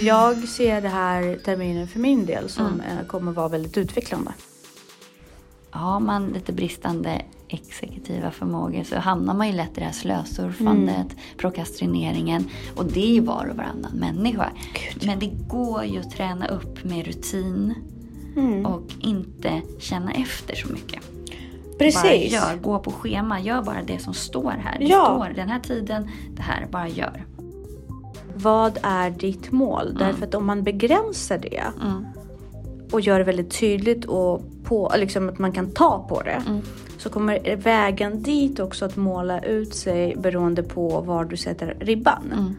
Jag ser det här terminen för min del som Mm. eh, kommer vara väldigt utvecklande. Har man lite bristande exekutiva förmågor så hamnar man ju lätt i det här slösurfandet, prokrastineringen. Och det är ju var och varannan människa. Gud. Men det går ju att träna upp med rutin Mm. och inte känna efter så mycket. Precis. Bara gör, gå på schema, gör bara det som står här. Det Ja. står den här tiden, det här, bara gör. Vad är ditt mål? Därför att om man begränsar det Mm. och gör det väldigt tydligt och på, liksom att man kan ta på det. Mm. Så kommer vägen dit också att måla ut sig beroende på var du sätter ribban. Mm.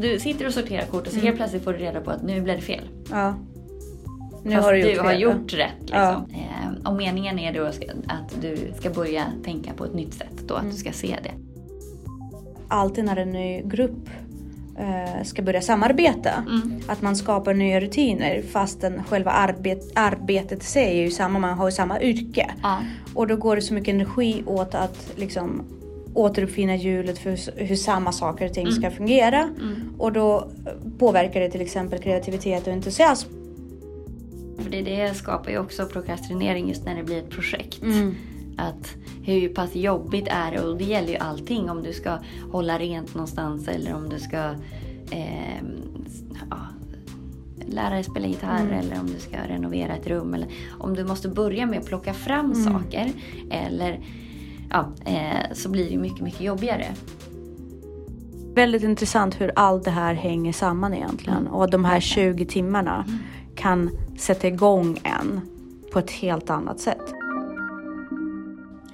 Du sitter och sorterar kort och så helt plötsligt får du reda på att nu blev det fel. Ja. Nu Fast har du gjort du har fel. gjort rätt. Liksom. Ja. Eh, och meningen är då att du ska börja tänka på ett nytt sätt. Då, att Mm. du ska se det. Alltid när en ny grupp ska börja samarbeta. Mm. Att man skapar nya rutiner fastän själva arbet, arbetet i sig är ju samma, man har ju samma yrke. Ja. Och då går det så mycket energi åt att liksom återuppfinna hjulet för hur, hur samma saker och ting ska fungera. Mm. Och då eh, påverkar det till exempel kreativitet och entusiasm. För det, det skapar ju också prokrastinering just när det blir ett projekt. Mm. Att hur pass jobbigt är det? Och det gäller ju allting. Om du ska hålla rent någonstans eller om du ska eh, ja, lära dig spela gitarr Mm. eller om du ska renovera ett rum. Eller om du måste börja med att plocka fram Mm. saker. Eller ja, eh, så blir det mycket, mycket jobbigare. Väldigt intressant hur allt det här hänger samman egentligen. Mm. Och de här 20 timmarna kan sätta igång en på ett helt annat sätt.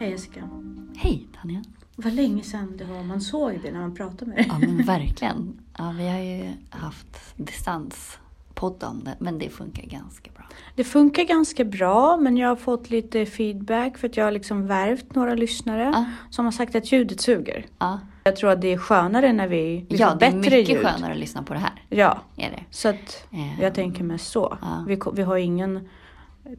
Hej Jessica. Hej Tanja! Vad länge sedan det var man såg det när man pratade med dig. Ja men verkligen. Ja, vi har ju haft distanspoddande men det funkar ganska bra. Det funkar ganska bra men jag har fått lite feedback för att jag har liksom värvt några lyssnare Ja. som har sagt att ljudet suger. Ja, Jag tror att det är skönare när vi, vi ja får det är bättre mycket ljud. skönare att lyssna på det här. Ja, Är det. så att Eh, jag tänker mest så. Ja. Vi, vi har ingen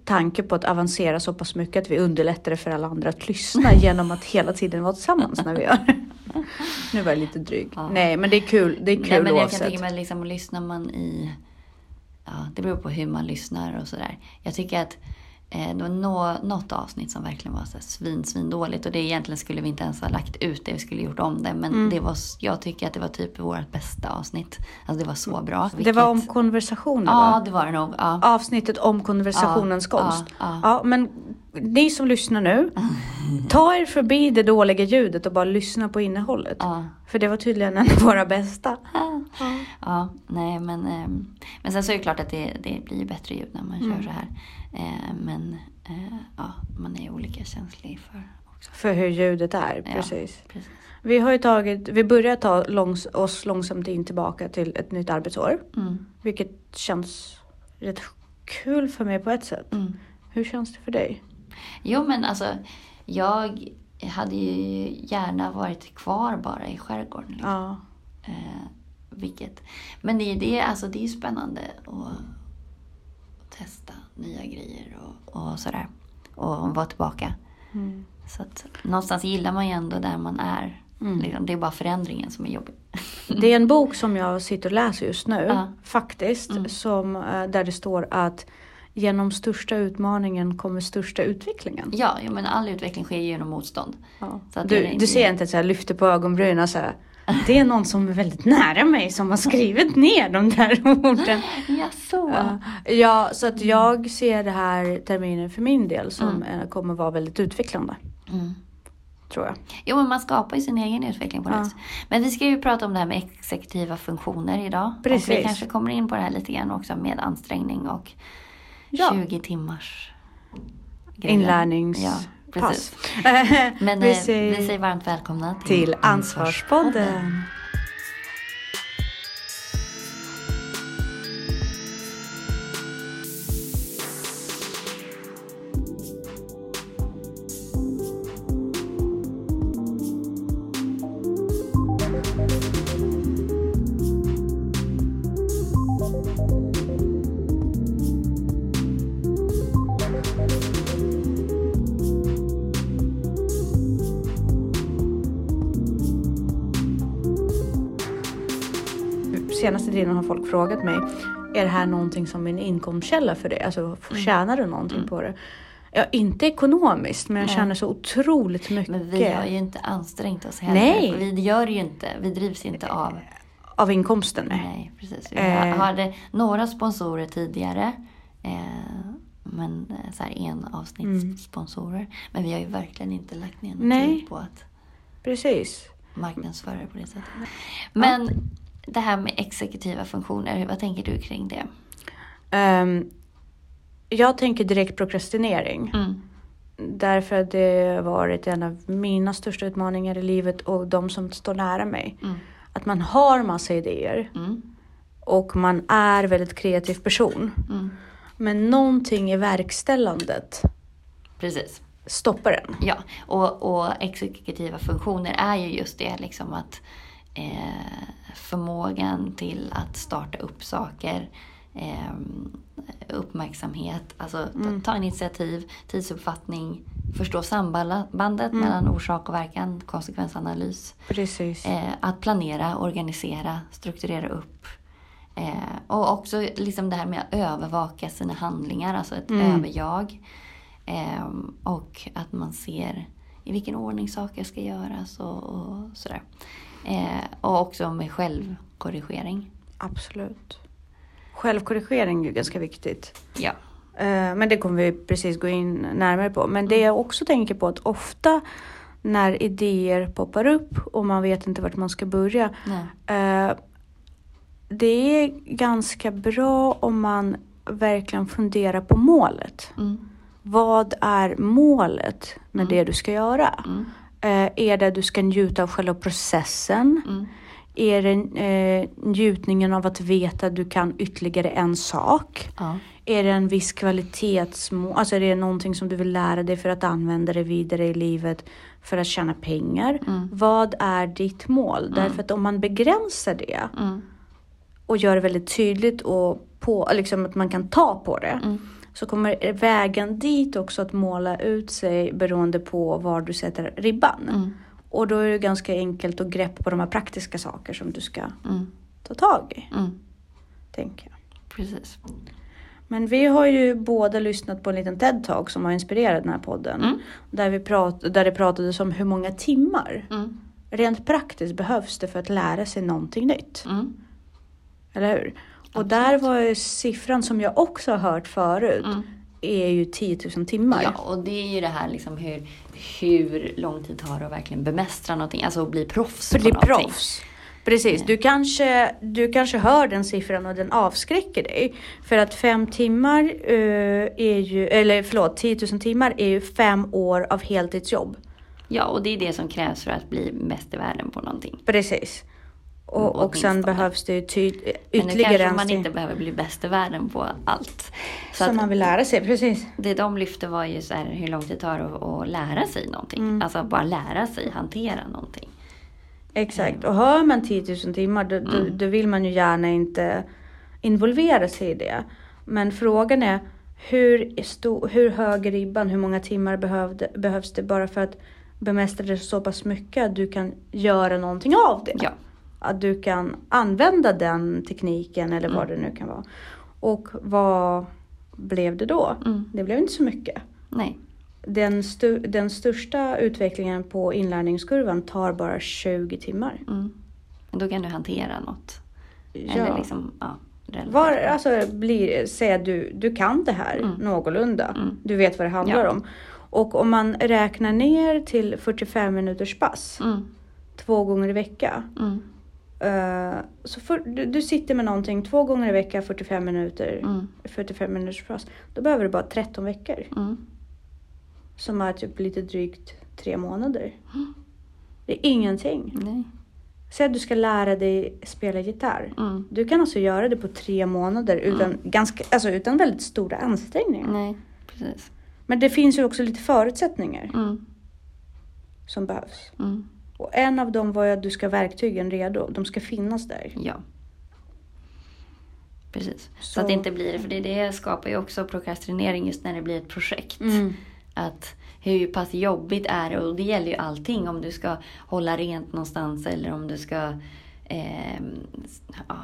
tanke på att avancera så pass mycket att vi underlättar det för alla andra att lyssna genom att hela tiden vara tillsammans när vi gör. Nu var jag lite dryg. Ja. Nej men det är kul, det är kul Nej, men jag kan oavsett. tänka mig liksom, lyssnar man i... Ja, det beror på hur man lyssnar och sådär. Jag tycker att det var nå, något avsnitt som verkligen var så svin, svin dåligt och det egentligen skulle vi inte ens ha lagt ut det, vi skulle gjort om det. Men Mm. det var, jag tycker att det var typ vårt bästa avsnitt. Alltså det var så bra. Det var om Vilket- konversationer Ja, va? det var det nog. Ja. Avsnittet om konversationens Ja, konst. ja, Ja, men ni som lyssnar nu, ta er förbi det dåliga ljudet och bara lyssna på innehållet. För det var tydligen en av våra bästa. Ja, nej men, ehm, men sen så är det klart att det, det blir bättre ljud när man Mm. kör så här. Eh, men eh, ja, man är olika känslig för också. För hur ljudet är, Ja. precis. Vi har tagit, vi börjar ta långs, oss långsamt in tillbaka till ett nytt arbetsår. Mm. Vilket känns rätt kul för mig på ett sätt. Mm. Hur känns det för dig? Jo men alltså, jag hade ju gärna varit kvar bara i skärgården. Liksom. Ja. Eh, vilket, men det, är- det, alltså, det är ju spännande att, att testa nya grejer och, och sådär. Och vara tillbaka. Mm. Så att, någonstans gillar man ju ändå där man är. Mm. Liksom, det är bara förändringen som är jobbig. Det är en bok som jag sitter och läser just nu, Ja. faktiskt. Mm. Som, eh, där det står att genom största utmaningen kommer största utvecklingen. Ja, men all utveckling sker genom motstånd. Ja. Du, du ser inte att jag lyfter på ögonbrynen så här. Det är någon som är väldigt nära mig som har skrivit ner de där orden. Ja, så. Ja, ja, så att jag ser det här terminen för min del som eh, kommer vara väldigt utvecklande. Mm. Tror jag. Jo, men man skapar ju sin egen utveckling på Ja. något sätt. Men vi ska ju prata om det här med exekutiva funktioner idag. Och Precis. vi kanske kommer in på det här lite grann också med ansträngning och Ja. 20 timmars grejer. Inlärningspass. Ja, precis. Men vi, eh, säger vi säger varmt välkomna till, till Ansvarspodden. Tiden har folk frågat mig, är det här någonting som en inkomstkälla för dig? Alltså Mm. tjänar du någonting på det? Ja, inte ekonomiskt, men jag Nej. känner så otroligt mycket Men vi har ju inte ansträngt oss heller. Nej. Vi gör ju inte, vi drivs inte av av inkomsten. Nej, precis. Vi Eh. ha- hade några sponsorer tidigare. Eh, men eh, så här en avsnittssponsorer. Men vi har ju verkligen inte lagt ner någon tid på att Precis. marknadsföra det på det sättet. Men det här med exekutiva funktioner, vad tänker du kring det? Ehm, jag tänker direkt prokrastinering. Mm. Därför att det har varit en av mina största utmaningar i livet och de som står nära mig. Mm. Att man har massa idéer Mm. och man är väldigt kreativ person. Mm. Men någonting i verkställandet Precis. stoppar en. Ja, och, och exekutiva funktioner är ju just det liksom att eh, förmågan till att starta upp saker, eh, uppmärksamhet, alltså ta, ta initiativ, tidsuppfattning, förstå sambandet mellan orsak och verkan, konsekvensanalys. Precis. Eh, att planera, organisera, strukturera upp. Eh, och också liksom det här med att övervaka sina handlingar, alltså ett överjag. Eh, och att man ser i vilken ordning saker ska göras och, och sådär. Eh, och också med självkorrigering. Absolut. Självkorrigering är ju ganska viktigt. Ja. Eh, Men det kommer vi precis gå in närmare på. Men det jag också tänker på att ofta när idéer poppar upp och man vet inte vart man ska börja. Eh, Det är ganska bra om man verkligen funderar på målet. Mm. Vad är målet med Mm. det du ska göra? Mm. Eh, Är det att du ska njuta av själva processen? Mm. Är det eh, njutningen av att veta att du kan ytterligare en sak? Ja. Är det en viss kvalitetsmål? Alltså är det någonting som du vill lära dig för att använda det vidare i livet för att tjäna pengar? Mm. Vad är ditt mål? Därför att om man begränsar det Mm. och gör det väldigt tydligt och på, liksom att man kan ta på det. Så kommer vägen dit också att måla ut sig beroende på var du sätter ribban. Mm. Och då är det ganska enkelt att greppa på de här praktiska saker som du ska Mm. ta tag i. Mm. Tänker jag. Precis. Men vi har ju båda lyssnat på en liten TED-talk som har inspirerat den här podden. Mm. Där, vi prat, där det pratades om hur många timmar Mm. rent praktiskt behövs det för att lära sig någonting nytt. Mm. Eller hur? Och där var ju siffran som jag också har hört förut Mm. är ju 10 000 timmar. Ja, och det är ju det här liksom hur, hur lång tid tar det att verkligen bemästra någonting, alltså att bli proffs För på någonting. proffs. Precis, du kanske, du kanske hör den siffran och den avskräcker dig. För att fem timmar eh, är ju, eller förlåt, 10 000 timmar är ju fem år av heltidsjobb. Ja, och det är det som krävs för att bli bäst i världen på någonting. Precis. Och, Mm, och sen behövs det ju ty- Men nu ytterligare kanske en man inte behöver bli bäst i världen på allt. Så som man vill lära sig. Precis. det de lyfte var ju så här, hur lång tid det tar att, att lära sig någonting. Mm. Alltså bara lära sig hantera någonting. Exakt. Och hör man 10 000 timmar då, då, Mm. då vill man ju gärna inte involvera sig i det. Men frågan är hur, sto- hur hög är ribban? Hur många timmar behövde, behövs det bara för att bemästra det så pass mycket att du kan göra någonting av det? Ja. Att du kan använda den tekniken eller vad Mm. det nu kan vara. Och vad blev det då? Mm. Det blev inte så mycket. Nej. Den, stu- den största utvecklingen på inlärningskurvan tar bara 20 timmar. Mm. Men då kan du hantera något. Eller liksom, ja. relativt. Var, alltså, blir, säg att du, du kan det här Mm. någorlunda. Mm. Du vet vad det handlar Ja. om. Och om man räknar ner till 45 minuters pass Mm. två gånger i vecka. Mm. Eh, så för, du, du sitter med någonting två gånger i vecka, 45 minuter, Mm. 45 minuters pass. Då behöver du bara 13 veckor. Mm. Som är typ lite drygt tre månader. Det är ingenting. Nej. Säg att du ska lära dig spela gitarr. Mm. Du kan alltså göra det på tre månader utan, ganska, alltså utan väldigt stora ansträngningar. Nej, precis. Men det finns ju också lite förutsättningar Mm. som behövs. Mm. Och en av dem var ju att du ska ha verktygen redo. De ska finnas där. Ja. Precis. Så, Så- att det inte blir, för det, det skapar ju också prokrastinering just när det blir ett projekt. Mm. Att hur pass jobbigt är det? Och det gäller ju allting. Om du ska hålla rent någonstans eller om du ska eh, ja,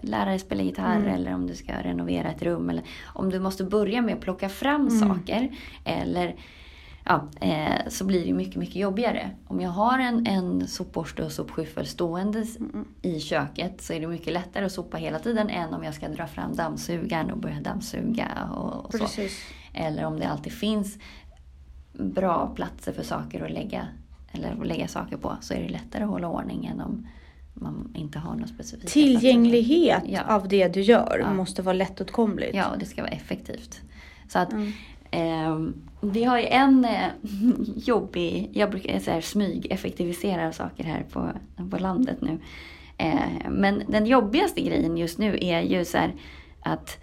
lära dig spela gitarr Mm. eller om du ska renovera ett rum. Eller om du måste börja med att plocka fram Mm. saker. Eller ja, eh, så blir det mycket, mycket jobbigare. Om jag har en, en sopborste och sopskyffel ståendes Mm. i köket så är det mycket lättare att sopa hela tiden än om jag ska dra fram dammsugaren och börja dammsuga. Och, och så. Eller om det alltid finns bra platser för saker att lägga, eller att lägga saker på så är det lättare att hålla ordning än om man inte har något specifikt. Tillgänglighet Ja. av det du gör Ja. måste vara lättåtkomligt. Ja, och det ska vara effektivt. Så att Mm. Ehm, vi har ju en eh, jobbig, jag brukar säga smygeffektivisera saker här på, på landet nu. Eh, men den jobbigaste grejen just nu är ju så här att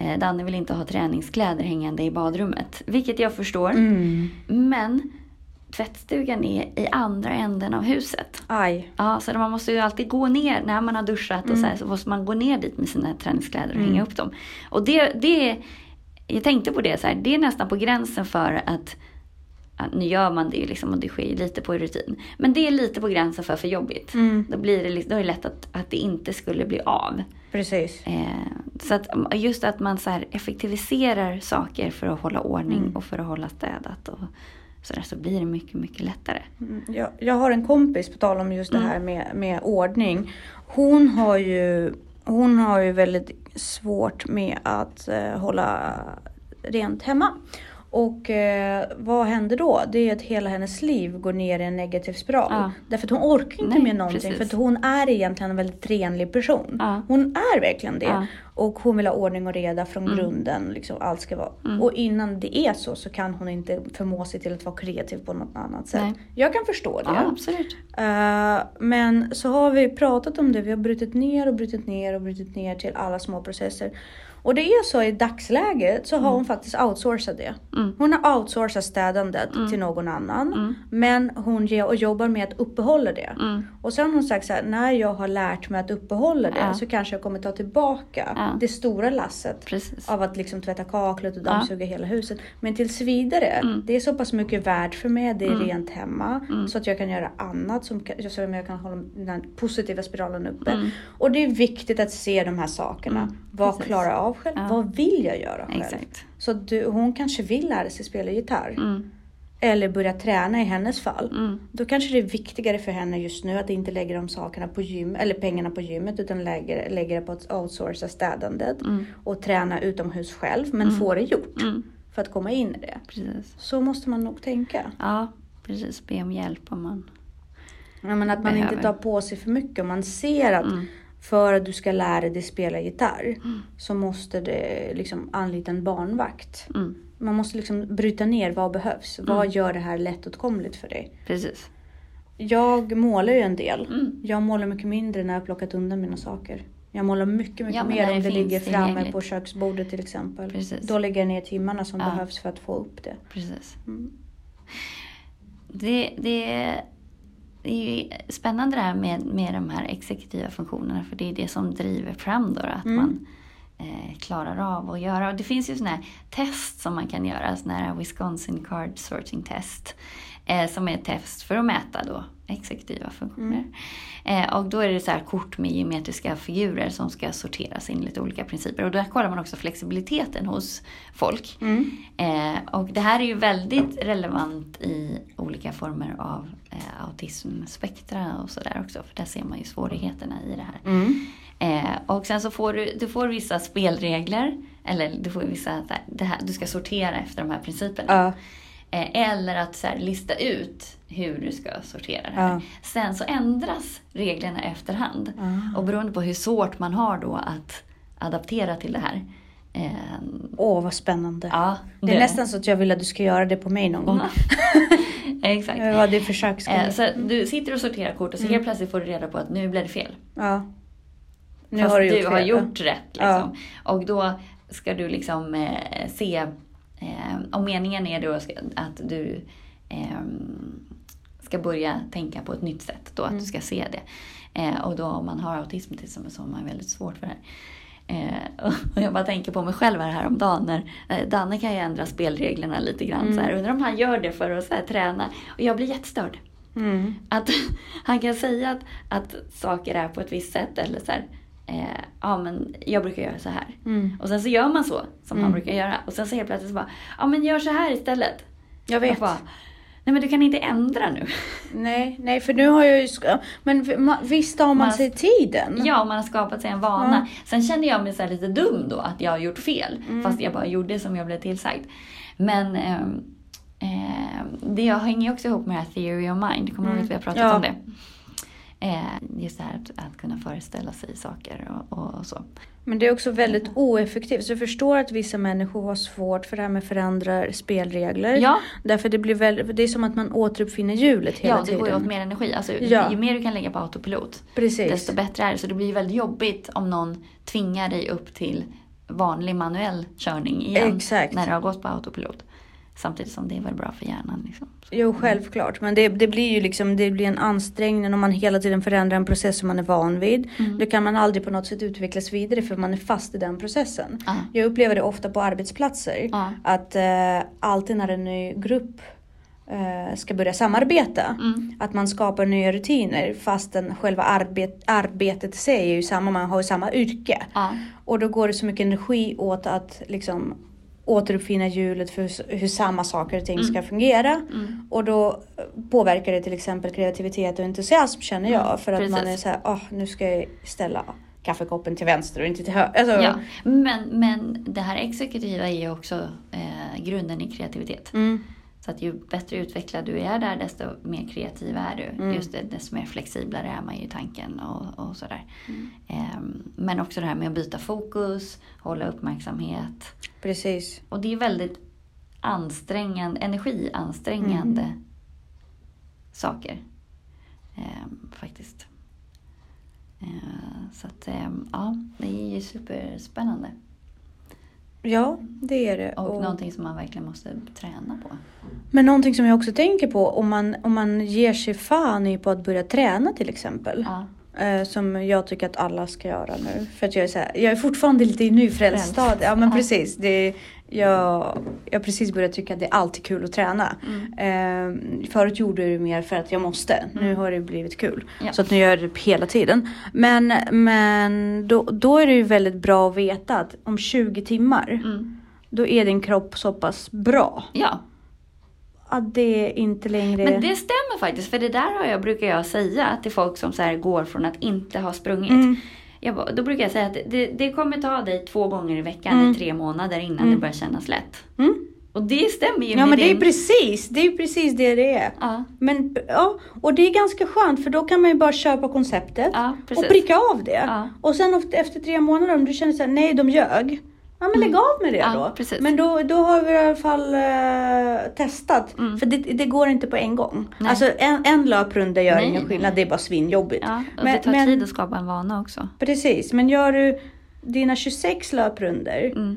eh, Danne vill inte ha träningskläder hängande i badrummet. Vilket jag förstår. Mm. Men tvättstugan är i andra änden av huset. Aj. Ja, så man måste ju alltid gå ner när man har duschat och så, Mm. här, så måste man gå ner dit med sina träningskläder och Mm. hänga upp dem. Och det, det, jag tänkte på det så här, det är nästan på gränsen för att, ja, nu gör man det ju liksom och det sker lite på rutin. Men det är lite på gränsen för för jobbigt. Mm. Då, blir det, li- då är det lätt att, att det inte skulle bli av. Precis. Eh, så att just att man så effektiviserar saker för att hålla ordning Mm. och för att hålla städat och så, där, så blir det mycket, mycket lättare. Mm, Jag, jag har en kompis, på tal om just det Mm. här med, med ordning. Hon har ju, hon har ju väldigt svårt med att eh, hålla rent hemma. Och eh, vad händer då? Det är att hela hennes liv går ner i en negativ spiral. Ja. Därför att hon orkar inte Nej, med någonting. precis. För att hon är egentligen en väldigt renlig person. Ja. Hon är verkligen det. Ja. Och hon vill ha ordning och reda från Mm. grunden. Liksom, allt ska vara. Mm. Och innan det är så så kan hon inte förmå sig till att vara kreativ på något annat sätt. Nej. Jag kan förstå det. Ja, absolut. Eh, men så har vi pratat om det. Vi har brutit ner och brutit ner och brutit ner till alla små processer. Och det är så i dagsläget så har hon faktiskt outsourcat det. Mm. Hon har outsourcat städandet Mm. till någon annan. Mm. Men hon jobbar med att uppehålla det. Mm. Och sen har hon sagt så här, när jag har lärt mig att uppehålla det Ja. så kanske jag kommer ta tillbaka Ja. det stora lasset. Precis. Av att liksom tvätta kaklet och Ja. dammsuga hela huset. Men tills vidare, Mm. det är så pass mycket värt för mig, det är Mm. rent hemma. Mm. Så att jag kan göra annat som att jag kan hålla den positiva spiralen uppe. Mm. Och det är viktigt att se de här sakerna. Mm, Vad klarar jag av själv? Ja. Vad vill jag göra själv? Exakt. Så du, hon kanske vill lära sig spela gitarr. Mm. Eller börja träna i hennes fall. Mm. Då kanske det är viktigare för henne just nu att inte lägga de sakerna på gym, eller pengarna på gymmet utan lägger, lägger det på att outsourca städandet Mm. och träna utomhus själv men Mm. få det gjort Mm. för att komma in i det. Precis. Så måste man nog tänka. Ja, precis. Be om hjälp om man... Ja, men att man inte tar på sig för mycket. Om man ser att Mm. För att du ska lära dig spela gitarr Mm. så måste det liksom anlita en barnvakt. Mm. Man måste liksom bryta ner vad behövs. Vad Mm. gör det här lättåtkomligt för dig? Precis. Jag målar ju en del. Mm. Jag målar mycket mindre när jag har plockat undan mina saker. Jag målar mycket, mycket Ja, mer om det ligger framme på köksbordet till exempel. Precis. Då lägger jag ner timmarna som Ja. behövs för att få upp det. Precis. Mm. Det, det, det är ju spännande det här med, med de här exekutiva funktionerna för det är det som driver fram då att Mm. man eh, klarar av att göra. Och det finns ju sådana här test som man kan göra, sådana här Wisconsin Card Sorting Test. Eh, som är ett test för att mäta då exekutiva funktioner. Eh, och då är det så här kort med geometriska figurer som ska sorteras in lite olika principer. Och där kollar man också flexibiliteten hos folk. Mm. Eh, och det här är ju väldigt relevant i olika former av eh, autismspektra och sådär också. För där ser man ju svårigheterna i det här. Mm. Eh, och sen så får du, du får vissa spelregler. Eller du får vissa, här, det här, du ska sortera efter de här principerna. Ja. Eh, eller att så här, lista ut hur du ska sortera det här. Ja. Sen så ändras reglerna efterhand. Ah. Och beroende på hur svårt man har då att adaptera till det här. Eh, Åh, vad spännande. ja, Det är nästan så att jag vill att du ska göra det på mig någon gång. Exakt. Ja, det försöksgång. Eh, så du sitter och sorterar kort och så Mm. helt plötsligt får du reda på att nu blev det fel. Ja. Nu Fast har du gjort har fel. gjort rätt. Ja. Liksom. Och då ska du liksom eh, se, eh, om meningen är då att du ehm, ska börja tänka på ett nytt sätt, då att Mm. du ska se det. Eh, och då om man har autism till exempel så har man väldigt svårt för det här. Eh, och jag bara tänker på mig själv här häromdagen när eh, Danne kan ju ändra spelreglerna lite grann. Mm. Så här. Undrar om han gör det för att så här, träna. Och jag blir jättestörd. Mm. Att han kan säga att, att saker är på ett visst sätt eller så här, eh, ja men jag brukar göra så här. Mm. Och sen så gör man så som han Mm. brukar göra. Och sen så helt plötsligt så bara, ja men gör så här istället. Jag vet. Jag bara, nej men du kan inte ändra nu. Nej, nej, för nu har jag ju... Men visst har man Man- sig tiden? Ja, man har skapat sig en vana. Sen kände jag mig så här lite dum då att jag har gjort fel. Mm. Fast jag bara gjorde som jag blev tillsagd. Men ehm, ehm, det hänger ju också ihop med det här theory of mind. Kommer du ihåg att vi har pratat Mm. Om det? Eh, just det här att, att kunna föreställa sig saker och, och, och så. Men det är också väldigt oeffektivt. Så jag förstår att vissa människor har svårt för det här med förändra spelregler. Ja, Därför det blir väl, det är som att man återuppfinner hjulet hela ja det tiden. går ju åt mer energi. Alltså, Ja. Ju mer du kan lägga på autopilot, Precis. desto bättre är det. Så det blir väldigt jobbigt om någon tvingar dig upp till vanlig manuell körning igen. Exakt. När du har gått på autopilot. Samtidigt som det är väl bra för hjärnan. Liksom. Jo, självklart. Men det, det blir ju liksom, det blir en ansträngning om man hela tiden förändrar en process som man är van vid. Mm. Då kan man aldrig på något sätt utvecklas vidare för man är fast i den processen. Ja. Jag upplever det ofta på arbetsplatser. Ja. Att eh, alltid när en ny grupp eh, ska börja samarbeta. Mm. Att man skapar nya rutiner fastän själva arbet, arbetet i sig är ju samma, man har ju samma yrke. Ja. Och då går det så mycket energi åt att liksom återuppfinna hjulet för hur, samma saker och ting ska fungera. Mm. Och då påverkar det till exempel kreativitet och entusiasm känner jag. Mm, för att man är precis. så här, "Åh, nu ska jag ställa kaffekoppen till vänster och inte till höger. Alltså, Ja. Men, men det här exekutiva är ju också eh, grunden i kreativitet. Mm, Så att ju bättre utvecklad du är där, desto mer kreativ är du. Mm. Just det, desto mer flexiblare är man ju i tanken och, och sådär. Mm. Ehm, men också det här med att byta fokus, hålla uppmärksamhet. precis. Och det är väldigt ansträngande, energiansträngande Mm. saker. Ehm, faktiskt. Ehm, så att, ehm, ja, det är ju superspännande. Ja, det är det. Och, någonting som man verkligen måste träna på. Men någonting som jag också tänker på om man, om man ger sig fan i på att börja träna till exempel. Ja. Eh, som jag tycker att alla ska göra nu. För att jag är, så här, jag är fortfarande lite i nyfrälst. Ja men Ja. precis. Det, jag jag har precis börjat tycka att det är alltid kul att träna. Mm. Eh, förut gjorde jag det mer för att jag måste. Nu Mm. har det blivit kul. Ja. Så att nu gör jag det hela tiden. Men, men då, då är det ju väldigt bra att veta att om 20 timmar Mm. då är din kropp så pass bra. Ja, Att det inte längre... men det stämmer faktiskt. För det där har jag, brukar jag säga till folk som så går från att inte ha sprungit. Jag då brukar jag säga att det, det kommer ta dig två gånger i veckan Mm. i tre månader innan Mm. det börjar kännas lätt. Mm. Och det stämmer ju Ja med men det är din... precis, det är precis det det är. Ja, Men ja, och det är ganska skönt för då kan man ju bara köpa konceptet ja, och pricka av det. Ja. Och sen efter- tre månader om du känner såhär, nej de ljög. Ja men lägg av med det Mm. Ja, då. precis. Men då, då har vi i alla fall eh, testat. Mm. För det, det går inte på en gång. Nej. Alltså en, en löprunda gör Nej, ingen skillnad, nej. det är bara svinjobbigt. Ja, och Men- det tar men- tid att skapa en vana också. Precis, men gör du dina 26 löprunder Mm.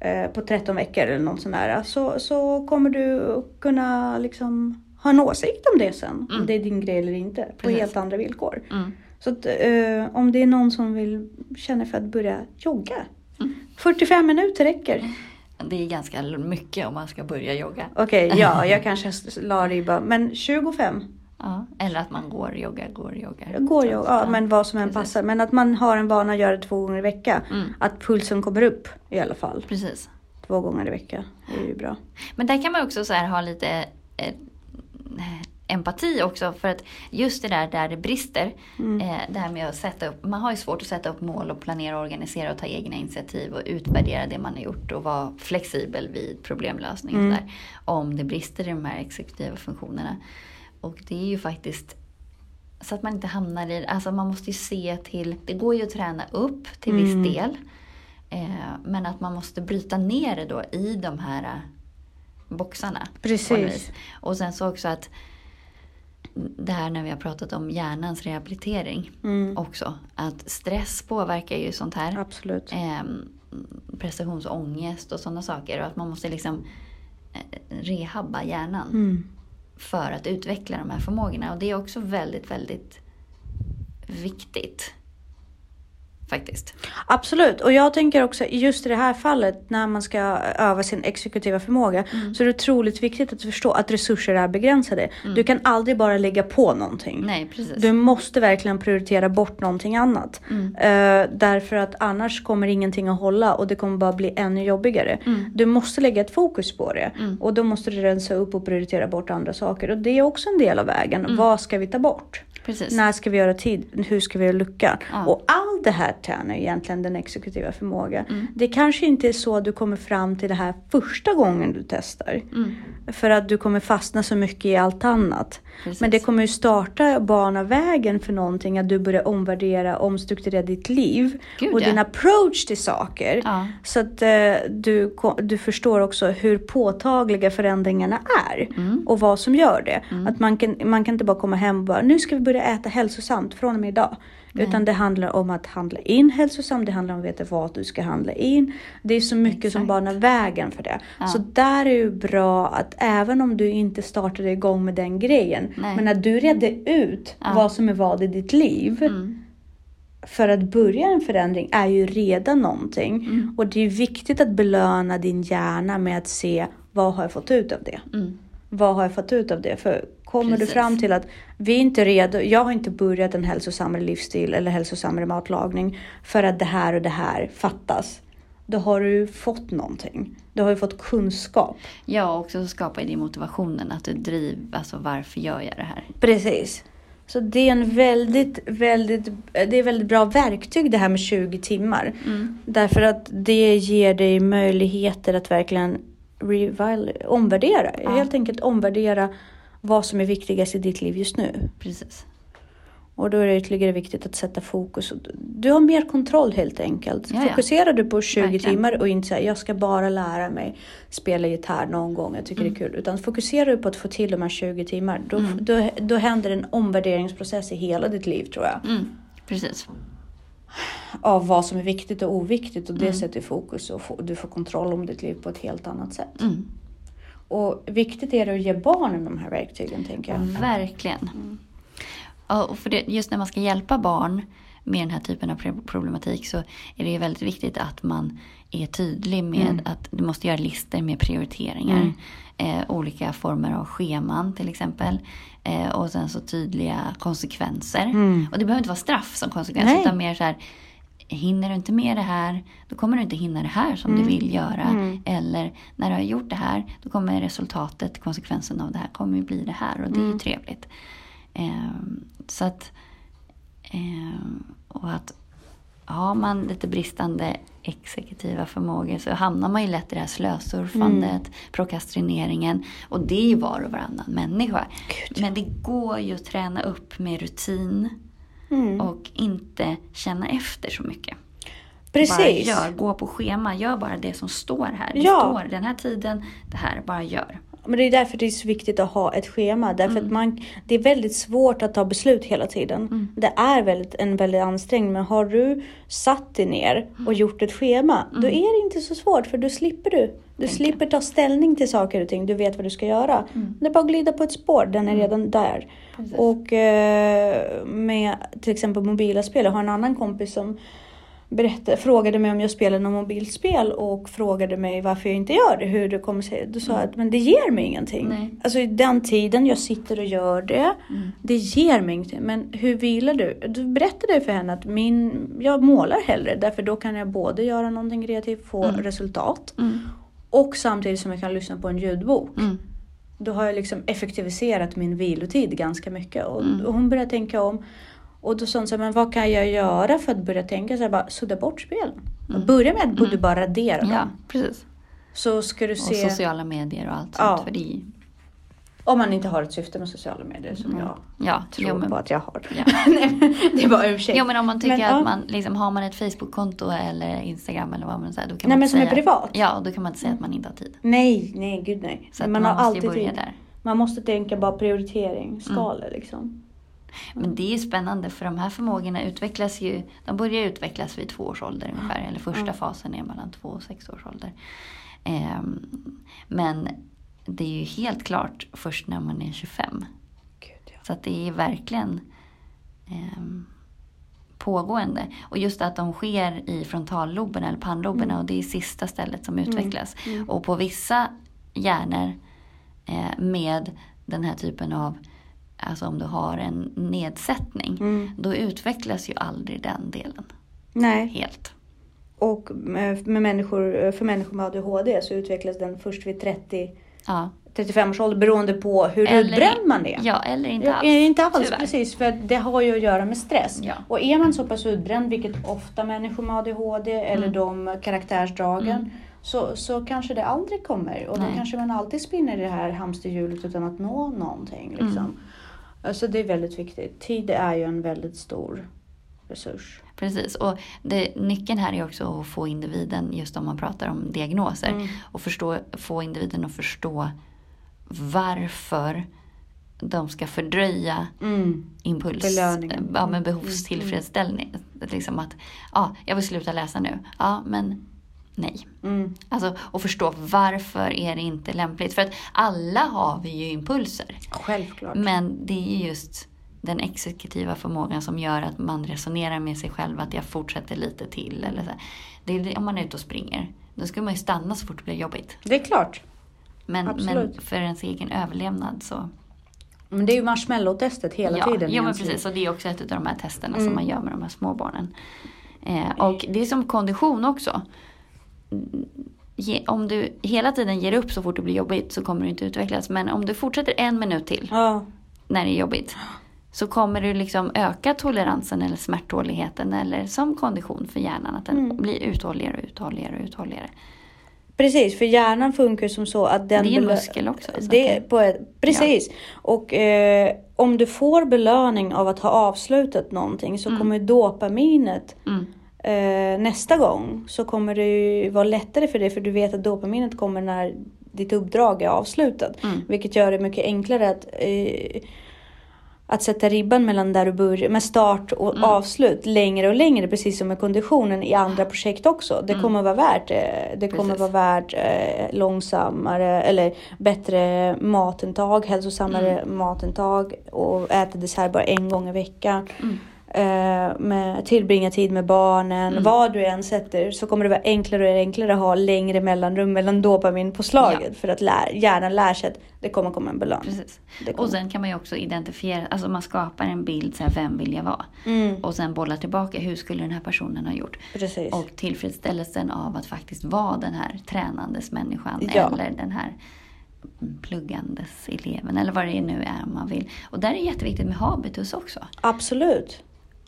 eh, på 13 veckor eller något sånt där, så, så kommer du kunna liksom ha en åsikt om det sen. Om Mm. det är din grej eller inte. På Precis. helt andra villkor. Mm. Så att, eh, om det är någon som vill känna för att börja jogga. Mm. 45 minuter räcker. Det är ganska mycket om man ska börja jogga. Okej, ja, jag kanske la ribban. Men 25 Ja. Eller att man går, joggar, går, joggar. går att- Ja, men vad som än precis. passar. Men att man har en vana att göra det två gånger i veckan. Mm. Att pulsen kommer upp i alla fall. Precis. Två gånger i veckan. Det är ju bra. Men där kan man också så här ha lite eh, empati också. För att just det där där det brister. Mm. Eh, det här med att sätta upp. Man har ju svårt att sätta upp mål och planera, organisera och ta egna initiativ och utvärdera det man har gjort och vara flexibel vid problemlösning. och Mm. Där, om det brister i de här exekutiva funktionerna. Och det är ju faktiskt så att man inte hamnar i, alltså man måste ju se till, det går ju att träna upp till viss Mm. del. Eh, men att man måste bryta ner det då i de här eh, boxarna. Precis. Och sen så också att det här när vi har pratat om hjärnans rehabilitering Mm. också. Att stress påverkar ju sånt här. Absolut. Ehm, prestationsångest och sådana saker. Och att man måste liksom eh, rehabba hjärnan Mm. för att utveckla de här förmågorna. Och det är också väldigt, väldigt viktigt. Faktiskt. Absolut, och jag tänker också just i det här fallet när man ska öva sin exekutiva förmåga Mm. så är det otroligt viktigt att förstå att resurser är begränsade. Du kan aldrig bara lägga på någonting. Mm. Nej, precis. Du måste verkligen prioritera bort någonting annat. Mm. Eh, därför att annars kommer ingenting att hålla och det kommer bara bli ännu jobbigare. Mm. Du måste lägga ett fokus på det. Och då måste du rensa upp och prioritera bort andra saker. Och det är också en del av vägen. Mm. Vad ska vi ta bort? Precis. När ska vi göra tid? Hur ska vi göra luckan? Ja. Och allt det här tränar egentligen den exekutiva förmågan. Mm. Det kanske inte är så att du kommer fram till det här första gången du testar. Mm. För att du kommer fastna så mycket i allt annat. Precis. Men det kommer ju starta bana vägen för någonting. Att du börjar omvärdera, omstrukturera ditt liv. Gud, och ja. din approach till saker. Ja. Så att eh, du, du förstår också hur påtagliga förändringarna är. Mm. Och vad som gör det. Att man kan, man kan inte bara komma hem och bara nu ska vi börja äta hälsosamt från och med idag. Utan det handlar om att handla in hälsosamt, det handlar om att veta vad du ska handla in. Det är så mycket som Exakt. banar vägen för det. Ja. Så där är ju bra att även om du inte startade igång med den grejen, Nej. men att du redde ut Ja. vad som är vad i ditt liv. Mm. För att börja en förändring är ju redan någonting. Mm. Och det är viktigt att belöna din hjärna med att se vad har jag fått ut av det? Mm. Vad har jag fått ut av det? För kommer Precis. du fram till att vi är inte redo, jag har inte börjat en hälsosammare livsstil eller hälsosammare matlagning för att det här och det här fattas. Då har du fått någonting. Du har ju fått kunskap. Ja, och också skapar det motivationen att du driver, alltså varför gör jag det här? Precis. Så det är en väldigt, väldigt, det är väldigt bra verktyg det här med 20 timmar. Mm. Därför att det ger dig möjligheter att verkligen reval, omvärdera. Ja. Helt enkelt omvärdera vad som är viktigast i ditt liv just nu. Precis. Och då är det ytterligare viktigt att sätta fokus. Du har mer kontroll helt enkelt. Ja, ja. Fokuserar du på 20 Verkligen. timmar och inte säger jag ska bara lära mig spela gitarr någon gång, jag tycker Mm. det är kul. Utan fokuserar du på att få till de här 20 timmar, då, Mm. då, då händer en omvärderingsprocess i hela ditt liv tror jag. Mm. Precis. Av vad som är viktigt och oviktigt och det Mm. sätter fokus och du får kontroll om ditt liv på ett helt annat sätt. Mm. Och viktigt är det att ge barnen de här verktygen tänker jag. Verkligen. Ja, och för det, just när man ska hjälpa barn med den här typen av pro- problematik så är det väldigt viktigt att man är tydlig med Mm. att du måste göra listor med prioriteringar. Mm. Eh, olika former av scheman till exempel. Eh, och sen så tydliga konsekvenser. Mm. Och det behöver inte vara straff som konsekvens Nej. utan mer så här Hinner du inte med det här, då kommer du inte hinna det här som Mm. du vill göra. Mm. Eller när du har gjort det här, då kommer resultatet, konsekvensen av det här, kommer ju bli det här. Och det är ju Mm. trevligt. Ehm, så att... ehm, och att har man lite bristande exekutiva förmågor så hamnar man ju lätt i det här slösurfandet, Mm. prokrastineringen. Och det är ju var och varannan människa. Gud. Men det går ju att träna upp med rutin Mm. och inte känna efter så mycket. Precis. Bara gör, gå på schema, gör bara det som står här. Det Ja. står den här tiden, det här, bara gör. Men det är därför det är så viktigt att ha ett schema. Därför Mm. att man, det är väldigt svårt att ta beslut hela tiden. Mm. Det är väldigt, en väldigt ansträngning. Men har du satt dig ner och gjort ett schema. Då Mm. är det inte så svårt. För då slipper du. Du Tänker. slipper ta ställning till saker och ting. Du vet vad du ska göra. Mm. Det är bara att glida på ett spår. Den är Mm. redan där. Precis. Och eh, med till exempel mobila spel. Jag har en annan kompis som berättade, frågade mig om jag spelar något mobilspel och frågade mig varför jag inte gör det. Hur det kommer sig. Då sa jag att men det ger mig ingenting. Nej. Alltså den tiden jag sitter och gör det. Mm. Det ger mig ingenting. Men hur vilar du? Du berättade för henne att min, jag målar hellre. Därför då kan jag både göra någonting kreativt, få Mm. resultat. Mm. Och samtidigt som jag kan lyssna på en ljudbok. Mm. Då har jag liksom effektiviserat min vilotid ganska mycket. Och, Mm. och hon började tänka om. Och då sa hon så här, men vad kan jag göra för att börja tänka så här, bara sudda bort spelen. Mm. Börja med att Mm. du bara radera Ja, dem. precis. Så ska du Och se, sociala medier och allt Ja. sånt. För det är, om man inte har ett syfte med sociala medier som Mm. jag ja, tror jo, men, på att jag har. ja. Det var en ursäkt. Jo men om man tycker Men, att ja. man liksom, har man ett Facebook-konto eller Instagram eller vad man säger, då kan Nej, man men inte som är säga, privat. Ja, då kan man inte säga att man inte har tid. Nej, nej, gud nej. Så man man, har alltid tid. där. Man måste tänka bara prioritering, skalor Mm. liksom. Men det är ju spännande för de här förmågorna utvecklas ju, de börjar utvecklas vid två års ålder ungefär. Eller första Mm. fasen är mellan två och sex års ålder. Ehm, men det är ju helt klart först när man är 25. Gud, ja. Så att det är verkligen ehm, pågående. Och just att de sker i frontalloberna eller pannloberna och det är sista stället som utvecklas. Och på vissa hjärnor eh, med den här typen av Alltså om du har en nedsättning, då utvecklas ju aldrig den delen Nej. helt. Och med, människor, för människor med ADHD så utvecklas den först vid 30 Ja. 35 års ålder beroende på hur utbränd man är. Ja, eller inte alls. inte alls, tyvärr. precis. För det har ju att göra med stress. Ja. Och är man så pass utbränd, vilket ofta människor med ADHD eller Mm. de karaktärsdragen, så, så kanske det aldrig kommer. Och då Nej. kanske man alltid spinner i det här hamsterhjulet utan att nå någonting. Liksom. Mm. Alltså det är väldigt viktigt. Tid är ju en väldigt stor resurs. Precis, och det, nyckeln här är också att få individen, just om man pratar om diagnoser, Mm. och förstå, få individen att förstå varför de ska fördröja Mm. impuls, Belöningen. ja, med Mm. behovstillfredsställning. Liksom att, ja, jag vill sluta läsa nu. Ja, men nej. Mm. Alltså, och förstå varför är det inte lämpligt. För att alla har vi ju impulser. Självklart. Men det är just den exekutiva förmågan som gör att man resonerar med sig själv att jag fortsätter lite till. Eller så. Det är om man är ute och springer, då ska man ju stanna så fort det blir jobbigt. Det är klart. Men, men för ens egen överlevnad så... Men det är ju marshmallow-testet hela ja, tiden. Ja, men precis. Och det är också ett av de här testerna Mm. som man gör med de här små barnen. Eh, och det är som kondition också. Ge, om du hela tiden ger upp så fort det blir jobbigt så kommer du inte utvecklas. Men om du fortsätter en minut till Ja, när det är jobbigt. Så kommer du liksom öka toleransen eller smärttåligheten eller som kondition för hjärnan. Att den Mm. blir uthålligare och uthålligare och uthålligare. precis. För hjärnan funkar som så att den... det är en muskel också. så Det, på ett, precis. Och eh, om du får belöning av att ha avslutat någonting så kommer ju dopaminet Mm. Eh, nästa gång så kommer det ju vara lättare för dig för du vet att dopaminet kommer när ditt uppdrag är avslutat. Mm. Vilket gör det mycket enklare att, eh, att sätta ribban mellan där du börjar, med start och Mm. avslut längre och längre precis som med konditionen i andra projekt också. Det kommer vara värt eh, Det kommer Mm. Precis. vara värt eh, långsammare eller bättre matintag, hälsosammare Mm. matintag och äta dessert bara en gång i veckan. Eh, med, tillbringa tid med barnen. Mm. Vad du än sätter så kommer det vara enklare och enklare att ha längre mellanrum mellan dopaminpåslaget. Ja. För att lär, hjärnan lär sig att det kommer komma en belöning. Precis. Och sen kan man ju också identifiera, alltså man skapar en bild, så här, vem vill jag vara? Mm, Och sen bolla tillbaka, hur skulle den här personen ha gjort? precis. Och tillfredsställelsen av att faktiskt vara den här tränandes människan Ja. eller den här pluggandes eleven eller vad det nu är man vill. Och där är det jätteviktigt med habitus också. Absolut.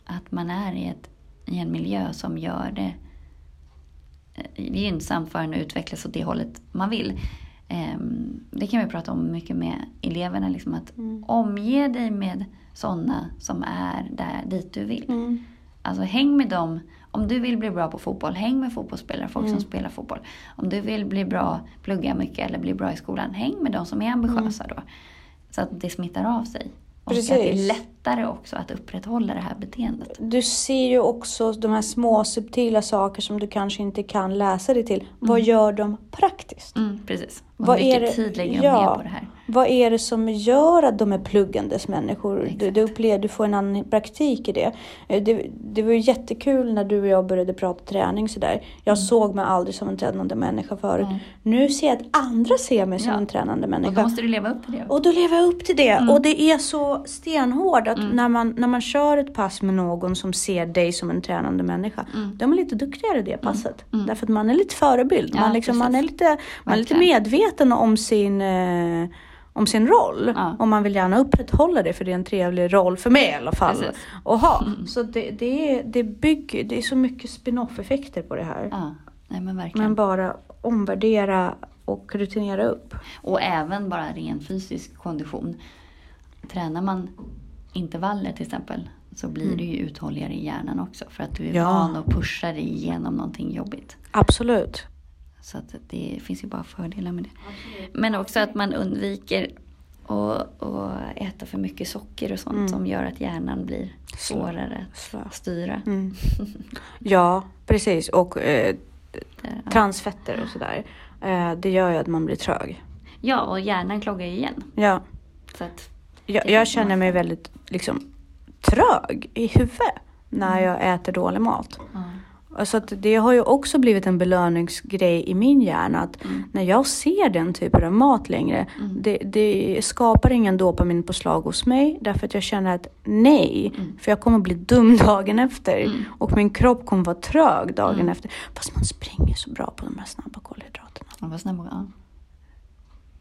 Att man är i, ett, i en miljö som gör det eh, gynnsamt för en att utvecklas åt det hållet man vill. Ehm, Det kan vi prata om mycket med eleverna. Liksom att Mm. omge dig med sådana som är där dit du vill. Mm. Alltså häng med dem. Om du vill bli bra på fotboll, häng med fotbollsspelare, folk Mm. som spelar fotboll. Om du vill bli bra, plugga mycket eller bli bra i skolan, häng med de som är ambitiösa då. Så att det smittar av sig. Och att det är lättare också att upprätthålla det här beteendet. Du ser ju också de här små subtila saker som du kanske inte kan läsa dig till. Vad gör de praktiskt? Mm, precis. Och Vad mycket är det- tid lägger de ja. ner på det här? Vad är det som gör att de är pluggandes människor? Du, Exakt. du upplever, du får en annan praktik i det. Eh, Det, det var ju jättekul när du och jag började prata träning sådär. Jag såg mig aldrig som en tränande människa förut. Mm. Nu ser jag att andra ser mig som Ja. en tränande Och då människa. måste du leva upp till det. Och då lever jag upp till det. Mm. Och det är så stenhårt att när, man, när man kör ett pass med någon som ser dig som en tränande människa. Mm. De är lite duktigare i det passet. Mm. Därför att man är lite förebild. Ja, man, liksom, man, är lite, man är lite medveten om sin, eh, om sin roll. Ja. Och man vill gärna upprätthålla det för det är en trevlig roll för mig i alla fall. Precis. Att ha. Så det, det, är, det bygger, det är så mycket spin-off effekter på det här. Ja, nej men. Men bara omvärdera och rutinera upp. Och även bara ren fysisk kondition. Tränar man intervaller till exempel så blir du ju uthålligare i hjärnan också. För att du är Mm. Ja. van att pusha dig igenom någonting jobbigt. Absolut. Så att det finns ju bara fördelar med det. Men också att man undviker att, att äta för mycket socker och sånt Mm. som gör att hjärnan blir svårare att styra. Mm. Ja, precis. Och eh, transfetter och sådär. Eh, det gör ju att man blir trög. Ja, och hjärnan kloggar ju igen. Ja, Så att, jag, jag känner mig väldigt liksom, trög i huvudet. när jag äter dålig mat. Ja. Så att det har ju också blivit en belöningsgrej i min hjärna. Att Mm. när jag ser den typen av mat längre, Mm. det, det skapar ingen dopaminpåslag hos mig. Därför att jag känner att nej, Mm. för jag kommer bli dum dagen efter. Mm. Och min kropp kommer vara trög dagen Mm. efter. Fast man springer så bra på de här snabba kolhydraterna. Ja, vad snäll, ja.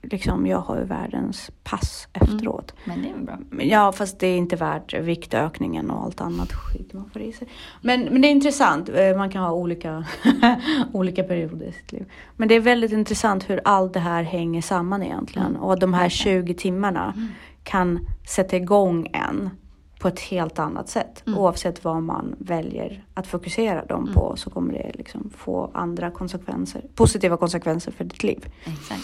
Liksom, jag har ju världens pass efteråt. Men det är väl bra. Ja, fast det är inte värt viktökningen och allt annat skit man får i sig. Men, men det är intressant. Eh, Man kan ha olika, olika perioder i sitt liv. Men det är väldigt intressant hur allt det här hänger samman egentligen. Mm. Och de här 20 timmarna Mm. kan sätta igång en på ett helt annat sätt. Mm. Oavsett vad man väljer att fokusera dem Mm. på så kommer det liksom få andra konsekvenser. Positiva konsekvenser för ditt liv. Exakt.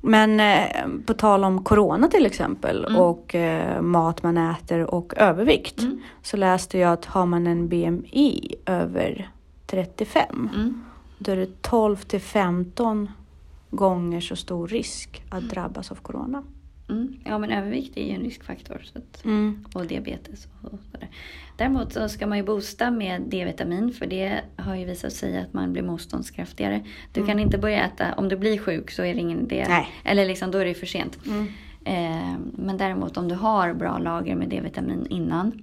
Men eh, på tal om corona till exempel Mm. och eh, mat man äter och övervikt. Mm. Så läste jag att har man en BMI över 35 Mm. då är det 12 till 15 gånger så stor risk att Mm. drabbas av corona. Mm. Ja, men övervikt är ju en riskfaktor. Så att, Mm. och diabetes och sådär. Däremot så ska man ju boosta med D-vitamin för det har ju visat sig att man blir motståndskraftigare. Du Mm. kan inte börja äta, om du blir sjuk så är det ingen idé. Nej. Eller liksom, då är det för sent. Mm. Eh, men däremot om du har bra lager med D-vitamin innan.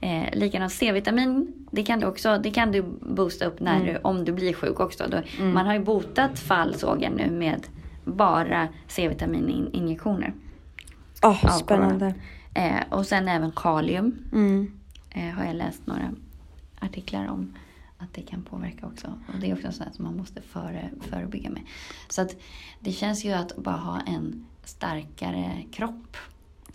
Eh, likadant C-vitamin, det kan du också det kan du boosta upp när Mm. du, om du blir sjuk också. Då, Mm. Man har ju botat fall såg jag nu med bara C-vitamininjektioner. Ja, spännande. Eh, och sen även kalium Mm. eh, har jag läst några artiklar om att det kan påverka också. Och det är också sånt som man måste före, förebygga med. Så att det känns ju att bara ha en starkare kropp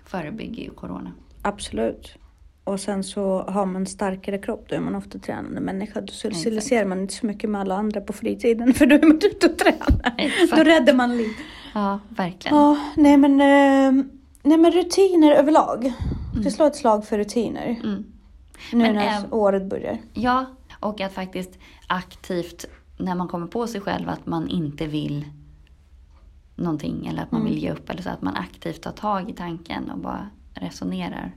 förebygger ju corona. Absolut. Och sen så har man starkare kropp, då är man ofta tränande människa. Då socialiserar man inte så mycket med alla andra på fritiden för då är man ute och tränar. Exakt. Då räddar man liv. Ja, verkligen. Ja, nej men, eh, nej men rutiner överlag. Mm. Det slår ett slag för rutiner. Mm. Nu Men, när äm- året börjar. Ja, och att faktiskt aktivt, när man kommer på sig själv att man inte vill någonting eller att man Mm. vill ge upp eller så, att man aktivt tar tag i tanken och bara resonerar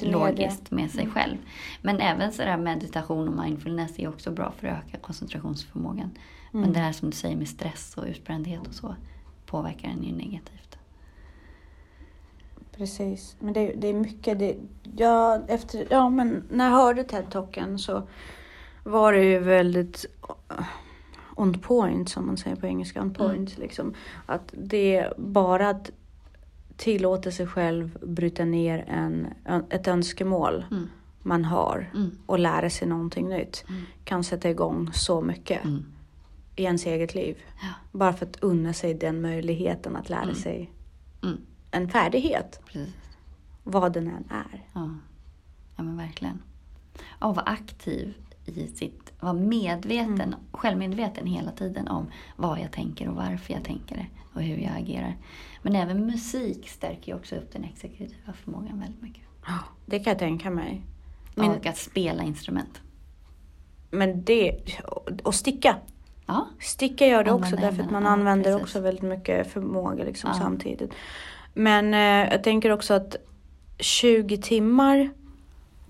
logiskt med sig Mm. själv. Men även sådär meditation och mindfulness är också bra för att öka koncentrationsförmågan. Mm. Men det här som du säger med stress och utbrändhet och så påverkar den ju negativt. Precis. Men det, det är mycket. Det, ja, efter, ja, men när jag hörde TED-talken så var det ju väldigt on point som man säger på engelska. On point liksom. Att det är bara att tillåta sig själv bryta ner en, ett önskemål Mm. man har Mm. och lära sig någonting nytt Mm. kan sätta igång så mycket Mm. i ens eget liv. Ja. Bara för att unna sig den möjligheten att lära Mm. sig Mm. En färdighet, Precis. vad den än är. Ja. ja, men verkligen. Och vara aktiv i sitt... Vara medveten, Mm. självmedveten hela tiden om vad jag tänker och varför jag tänker det och hur jag agerar. Men även musik stärker ju också upp den exekutiva förmågan väldigt mycket. Det kan jag tänka mig. Men, Och att spela instrument. men det, och sticka. Ja, Sticka gör det också Använda därför att man ja, använder precis. också väldigt mycket förmåga liksom Ja. samtidigt. Men eh, jag tänker också att 20 timmar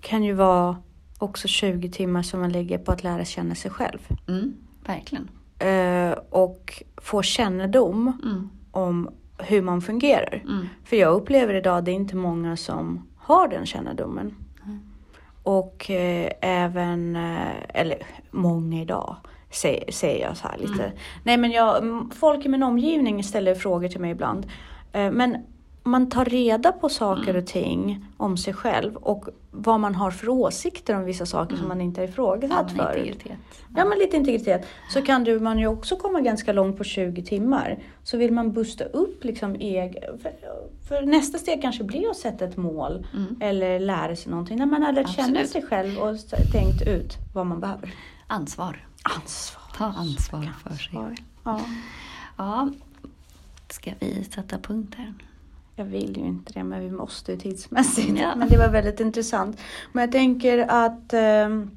kan ju vara också 20 timmar som man lägger på att lära känna sig själv. mm, verkligen. Eh, och få kännedom Mm, om hur man fungerar. mm, För jag upplever idag att det är inte många som har den kännedomen. Mm. Och eh, även, eh, eller många idag, säger, säger jag så här lite. Mm. Nej men jag, folk i min omgivning ställer frågor till mig ibland. Eh, men man tar reda på saker Mm. och ting om sig själv och vad man har för åsikter om vissa saker som Mm. man inte har ja, ifrågasatt men förut. integritet. Ja men lite integritet. Så kan du, man ju också komma ganska långt på 20 timmar. Så vill man busta upp liksom eg, för, för nästa steg kanske blir att sätta ett mål. Mm. Eller lära sig någonting. När man har lärt känna sig själv och tänkt ut vad man behöver. Ansvar. Ansvar. Ta ansvar Så för sig. ansvar. Ja, Ja, ska vi sätta punkt här? Jag vill ju inte det men vi måste ju tidsmässigt. Ja. Men det var väldigt intressant. Men jag tänker att ehm,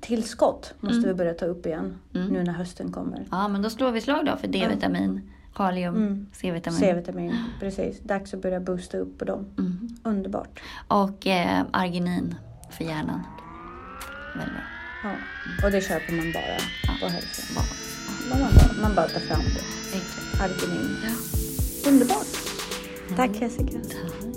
tillskott måste Mm. vi börja ta upp igen. Mm. Nu när hösten kommer. Ja, men då slår vi slag då för D-vitamin, kalium, Mm. C-vitamin. C-vitamin, precis. Dags att börja boosta upp på dem. Mm. Underbart. Och eh, arginin för hjärnan. väldigt bra. Ja. Och det köper man bara Ja. på hälsan. Man, bara, man bara tar fram det. Arginin. Ja. Underbart. Tack Jessica. Tack.